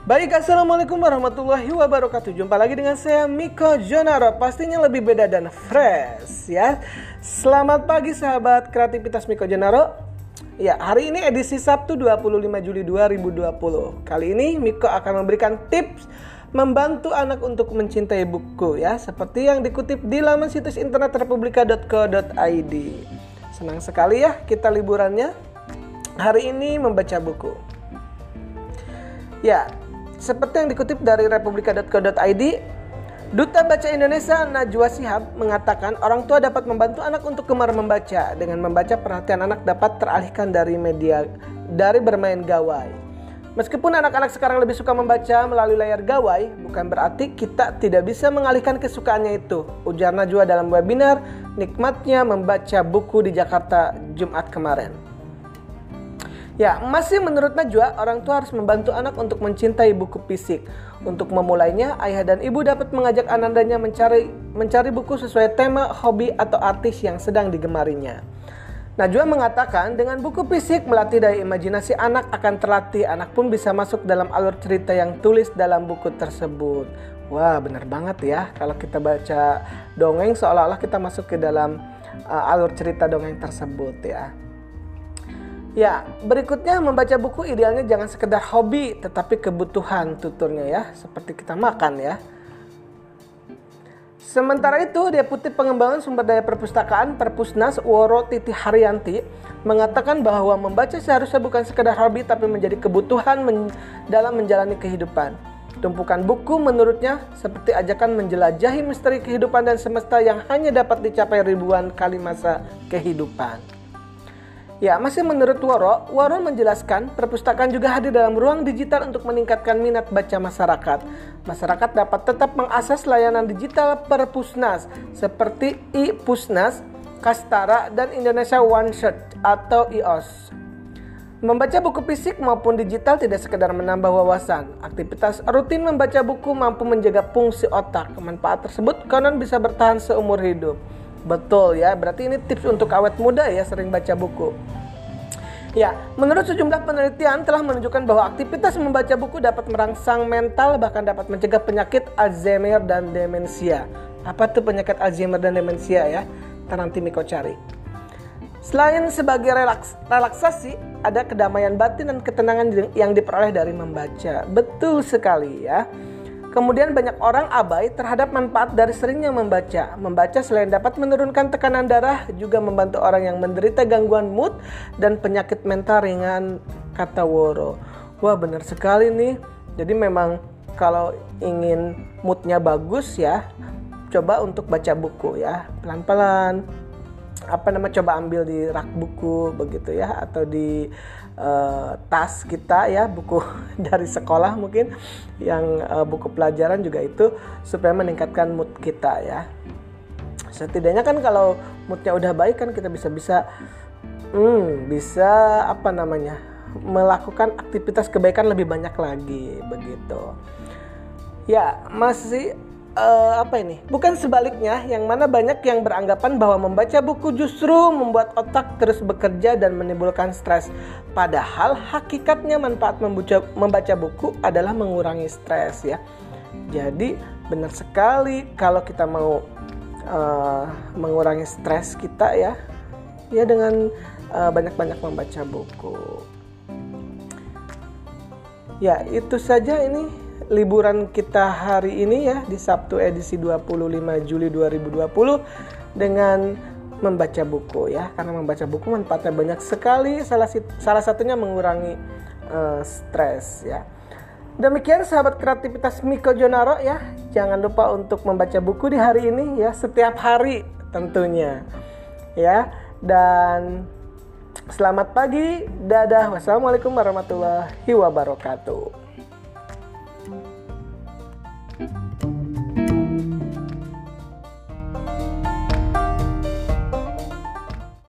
Baik, Assalamualaikum warahmatullahi wabarakatuh. Jumpa lagi dengan saya Miko Jonaro. Pastinya lebih beda dan fresh ya. Selamat pagi sahabat kreativitas Miko Jonaro. Ya, hari ini edisi Sabtu 25 Juli 2020 Kali ini Miko akan memberikan tips Membantu anak untuk mencintai buku ya. Seperti yang dikutip di laman situs internet republika.co.id Senang sekali ya kita liburannya. Hari ini membaca buku. Ya, seperti yang dikutip dari republika.co.id, Duta Baca Indonesia Najwa Sihab mengatakan orang tua dapat membantu anak untuk gemar membaca. Dengan membaca perhatian anak dapat teralihkan dari media dari bermain gawai. Meskipun anak-anak sekarang lebih suka membaca melalui layar gawai, bukan berarti kita tidak bisa mengalihkan kesukaannya itu. Ujar Najwa dalam webinar Nikmatnya Membaca Buku di Jakarta Jumat kemarin. Ya, masih menurut Najwa, orang tua harus membantu anak untuk mencintai buku fisik. Untuk memulainya, ayah dan ibu dapat mengajak anandanya mencari mencari buku sesuai tema, hobi, atau artis yang sedang digemarinya. Najwa mengatakan, dengan buku fisik melatih daya imajinasi anak akan terlatih, anak pun bisa masuk dalam alur cerita yang tulis dalam buku tersebut. Wah, benar banget ya. Kalau kita baca dongeng seolah-olah kita masuk ke dalam uh, alur cerita dongeng tersebut ya. Ya, berikutnya membaca buku idealnya jangan sekedar hobi tetapi kebutuhan tuturnya ya, seperti kita makan ya. Sementara itu, Deputi Pengembangan Sumber Daya Perpustakaan Perpusnas Woro Titi Haryanti mengatakan bahwa membaca seharusnya bukan sekedar hobi tapi menjadi kebutuhan men dalam menjalani kehidupan. Tumpukan buku menurutnya seperti ajakan menjelajahi misteri kehidupan dan semesta yang hanya dapat dicapai ribuan kali masa kehidupan. Ya, masih menurut Woro, Woro menjelaskan perpustakaan juga hadir dalam ruang digital untuk meningkatkan minat baca masyarakat. Masyarakat dapat tetap mengakses layanan digital Perpusnas seperti e-Pusnas, Kastara, dan Indonesia One Shot atau IOS. Membaca buku fisik maupun digital tidak sekedar menambah wawasan. Aktivitas rutin membaca buku mampu menjaga fungsi otak. Manfaat tersebut konon bisa bertahan seumur hidup. Betul ya, berarti ini tips untuk awet muda ya sering baca buku. Ya, menurut sejumlah penelitian telah menunjukkan bahwa aktivitas membaca buku dapat merangsang mental bahkan dapat mencegah penyakit Alzheimer dan demensia. Apa tuh penyakit Alzheimer dan demensia ya? Ntar nanti Miko cari. Selain sebagai relaks, relaksasi, ada kedamaian batin dan ketenangan yang diperoleh dari membaca. Betul sekali ya. Kemudian banyak orang abai terhadap manfaat dari seringnya membaca. Membaca selain dapat menurunkan tekanan darah, juga membantu orang yang menderita gangguan mood dan penyakit mental ringan, kata Woro. Wah benar sekali nih. Jadi memang kalau ingin moodnya bagus ya, coba untuk baca buku ya, pelan-pelan. Apa nama coba ambil di rak buku begitu ya, atau di uh, tas kita ya buku dari sekolah mungkin yang uh, buku pelajaran juga itu supaya meningkatkan mood kita ya. Setidaknya kan kalau moodnya udah baik kan kita bisa bisa hmm, bisa apa namanya melakukan aktivitas kebaikan lebih banyak lagi begitu. Ya masih uh, apa ini? Bukan sebaliknya, yang mana banyak yang beranggapan bahwa membaca buku justru membuat otak terus bekerja dan menimbulkan stres. Padahal hakikatnya manfaat membaca, membaca buku adalah mengurangi stres ya. Jadi benar sekali kalau kita mau uh, mengurangi stres kita ya, ya dengan uh, banyak-banyak membaca buku. Ya itu saja ini liburan kita hari ini ya di Sabtu edisi 25 Juli 2020 dengan membaca buku ya karena membaca buku manfaatnya banyak sekali salah salah satunya mengurangi uh, stres ya. Demikian sahabat kreativitas Miko Jonaro ya. Jangan lupa untuk membaca buku di hari ini ya setiap hari tentunya. Ya. Dan selamat pagi. Dadah. Wassalamualaikum warahmatullahi wabarakatuh.